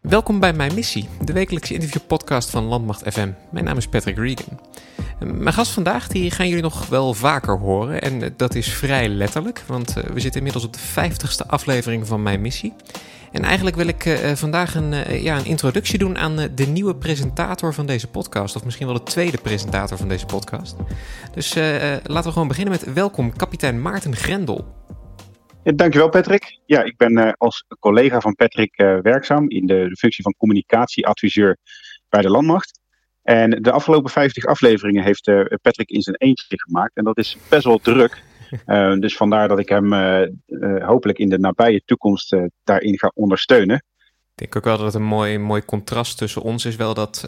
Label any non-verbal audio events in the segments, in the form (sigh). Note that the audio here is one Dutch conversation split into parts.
Welkom bij Mijn Missie, de wekelijkse interviewpodcast van Landmacht FM. Mijn naam is Patrick Regan. Mijn gast vandaag die gaan jullie nog wel vaker horen en dat is vrij letterlijk, want eh, we zitten inmiddels op de 50ste aflevering van Mijn Missie. En eigenlijk wil ik uh, vandaag een, ja, een introductie doen aan de nieuwe presentator van deze podcast. Of misschien wel de tweede presentator van deze podcast. Dus laten we gewoon beginnen met welkom, kapitein Maarten Grendel. Ja, dankjewel Patrick. Ja, ik ben als collega van Patrick werkzaam in de, de, functie van communicatieadviseur bij de Landmacht. En de afgelopen 50 afleveringen heeft Patrick in zijn eentje gemaakt. En dat is best wel druk. Uh, (laughs) dus vandaar dat ik hem uh, uh, hopelijk in de nabije toekomst daarin ga ondersteunen. Ik denk ook wel dat het een mooi, mooi contrast tussen ons is. Wel dat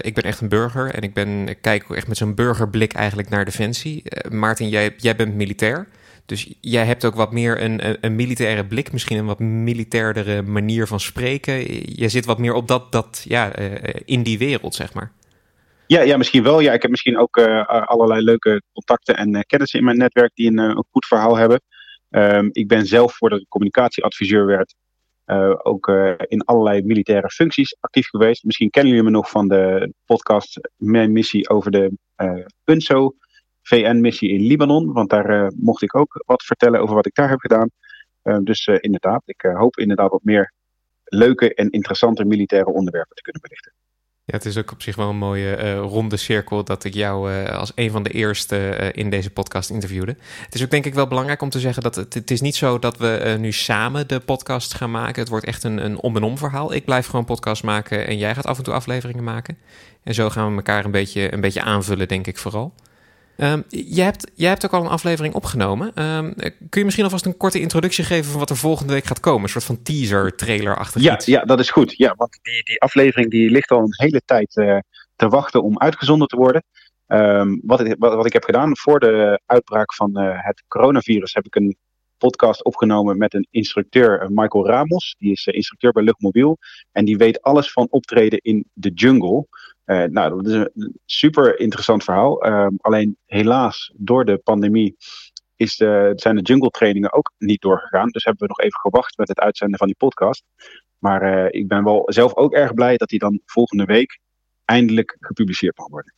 ik ben echt een burger en ik, ben, ik kijk echt met zo'n burgerblik eigenlijk naar Defensie. Maarten, jij, jij bent militair. Dus jij hebt ook wat meer een, een, militaire blik, misschien een wat militairdere manier van spreken. Je zit wat meer op dat, dat ja, in die wereld, zeg maar. Ja, ja, misschien wel. Ja, ik heb misschien ook uh, allerlei leuke contacten en uh, kennissen in mijn netwerk die een, goed verhaal hebben. Um, ik ben zelf, voordat ik communicatieadviseur werd, ook in allerlei militaire functies actief geweest. Misschien kennen jullie me nog van de podcast Mijn missie over de UNSO VN-missie in Libanon. Want daar mocht ik ook wat vertellen over wat ik daar heb gedaan. Ehm, dus inderdaad, ik hoop inderdaad wat meer leuke en interessante militaire onderwerpen te kunnen belichten. Ja, het is ook op zich wel een mooie ronde cirkel dat ik jou als een van de eerste in deze podcast interviewde. Het is ook denk ik wel belangrijk om te zeggen dat het, het is niet zo dat we nu samen de podcast gaan maken. Het wordt echt een, een om en om verhaal. Ik blijf gewoon podcast maken en jij gaat af en toe afleveringen maken. En zo gaan we elkaar een beetje, een beetje aanvullen, denk ik vooral. Um, jij, hebt, jij hebt ook al een aflevering opgenomen. Um, kun je misschien alvast een korte introductie geven van wat er volgende week gaat komen? Een soort van teaser, trailer achter ja, Ja, dat is goed. Ja, want die, die aflevering die ligt al een hele tijd uh, te wachten om uitgezonden te worden. Um, wat, ik, wat, wat, ik heb gedaan voor de uitbraak van uh, het coronavirus heb ik een podcast opgenomen met een instructeur, uh, Michael Ramos. Die is instructeur bij Luchtmobiel. En die weet alles van optreden in de jungle. Uh, nou, dat is een super interessant verhaal. Uh, alleen helaas, door de pandemie is de, zijn de jungle trainingen ook niet doorgegaan. Dus hebben we nog even gewacht met het uitzenden van die podcast. Maar uh, ik ben wel zelf ook erg blij dat die dan volgende week eindelijk gepubliceerd mag worden.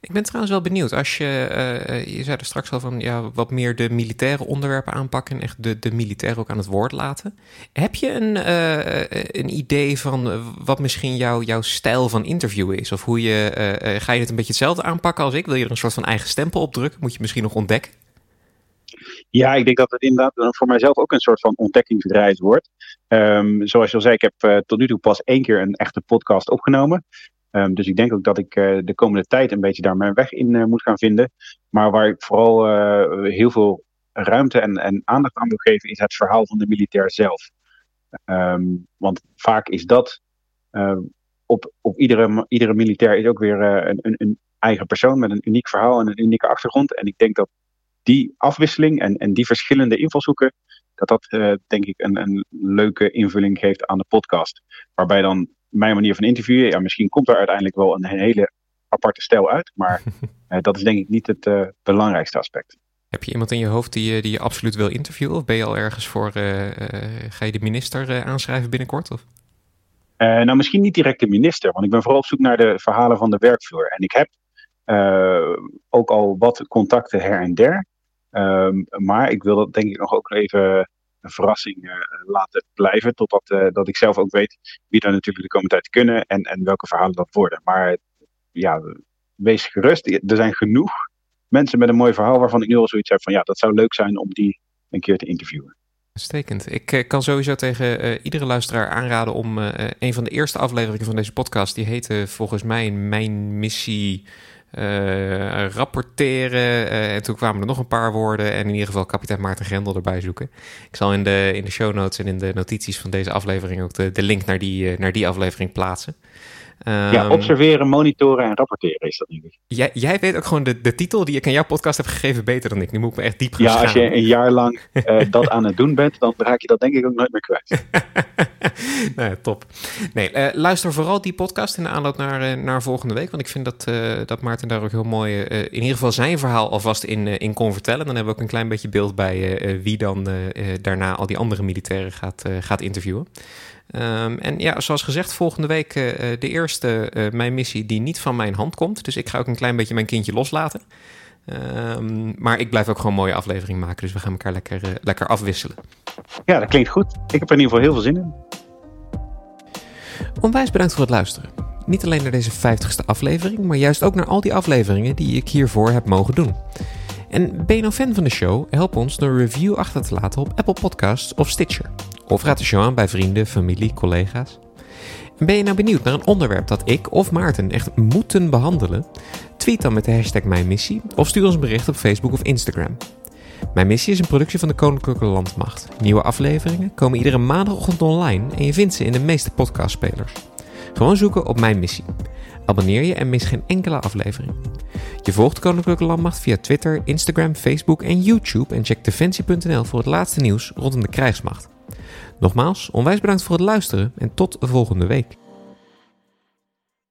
Ik ben trouwens wel benieuwd. Als je, uh, je zei er straks al van ja, wat meer de militaire onderwerpen aanpakken en echt de, de militair ook aan het woord laten. Heb je een, uh, een idee van wat misschien jou, jouw stijl van interviewen is? Of hoe je, uh, ga je het een beetje hetzelfde aanpakken als ik? Wil je er een soort van eigen stempel op drukken? Moet je misschien nog ontdekken? Ja, ik denk dat het inderdaad voor mijzelf ook een soort van ontdekkingsreis wordt. Um, zoals je al zei, ik heb tot nu toe pas één keer een echte podcast opgenomen. Um, dus ik denk ook dat ik uh, de komende tijd een beetje daar mijn weg in uh, moet gaan vinden. Maar waar ik vooral uh, heel veel ruimte en, en, aandacht aan wil geven, is het verhaal van de militair zelf. Um, want vaak is dat op, op iedere, iedere militair is ook weer een, een, een, eigen persoon met een uniek verhaal en een unieke achtergrond. En ik denk dat die afwisseling en, en die verschillende invalshoeken, dat dat denk ik een, een leuke invulling geeft aan de podcast. Waarbij dan mijn manier van interviewen. Ja, misschien komt er uiteindelijk wel een hele aparte stijl uit. Maar uh, (laughs) dat is denk ik niet het uh, belangrijkste aspect. Heb je iemand in je hoofd die, die je absoluut wil interviewen? Of ben je al ergens voor, uh, ga je de minister aanschrijven binnenkort? Of? nou, misschien niet direct de minister. Want ik ben vooral op zoek naar de verhalen van de werkvloer. En ik heb ook al wat contacten her en der. Um, maar ik wil dat denk ik nog ook even een verrassing uh, laten blijven. Totdat uh, dat ik zelf ook weet wie daar natuurlijk de komende tijd kunnen en, en welke verhalen dat worden. Maar ja, wees gerust. Er zijn genoeg mensen met een mooi verhaal waarvan ik nu al zoiets heb van ja, dat zou leuk zijn om die een keer te interviewen. Uitstekend. Ik uh, kan sowieso tegen iedere luisteraar aanraden om een van de eerste afleveringen van deze podcast, die heette volgens mij Mijn Missie uh, rapporteren. Uh, en toen kwamen er nog een paar woorden. En in ieder geval kapitein Maarten Grendel erbij zoeken. Ik zal in de, in de show notes en in de notities van deze aflevering ook de, de link naar die, uh, naar die aflevering plaatsen. Um, ja, observeren, monitoren en rapporteren is dat denk ik. Jij, jij weet ook gewoon de, de titel die ik aan jouw podcast heb gegeven beter dan ik. Nu moet ik me echt diep gaan Ja, als je een jaar lang (laughs) dat aan het doen bent, dan raak je dat denk ik ook nooit meer kwijt. (laughs) (laughs) nou top. Nee, uh, luister vooral die podcast in de aanloop naar, uh, naar volgende week. Want ik vind dat, uh, dat Maarten daar ook heel mooi in ieder geval zijn verhaal alvast in, in kon vertellen. Dan hebben we ook een klein beetje beeld bij wie dan daarna al die andere militairen gaat, gaat interviewen. Um, en ja, zoals gezegd, volgende week de eerste mijn missie die niet van mijn hand komt. Dus ik ga ook een klein beetje mijn kindje loslaten. Um, maar ik blijf ook gewoon een mooie aflevering maken. Dus we gaan elkaar lekker, lekker afwisselen. Ja, dat klinkt goed. Ik heb er in ieder geval heel veel zin in. Onwijs bedankt voor het luisteren. Niet alleen naar deze 50ste aflevering, maar juist ook naar al die afleveringen die ik hiervoor heb mogen doen. En ben je nou fan van de show? Help ons door een review achter te laten op Apple Podcasts of Stitcher. Of raad de show aan bij vrienden, familie, collega's. En ben je nou benieuwd naar een onderwerp dat ik of Maarten echt moeten behandelen? Tweet dan met de hashtag Mijn Missie of stuur ons een bericht op Facebook of Instagram. Mijn missie is een productie van de Koninklijke Landmacht. Nieuwe afleveringen komen iedere maandagochtend online en je vindt ze in de meeste podcastspelers. Gewoon zoeken op Mijn Missie. Abonneer je en mis geen enkele aflevering. Je volgt de Koninklijke Landmacht via Twitter, Instagram, Facebook en YouTube en check defensie.nl voor het laatste nieuws rondom de krijgsmacht. Nogmaals, onwijs bedankt voor het luisteren en tot de volgende week.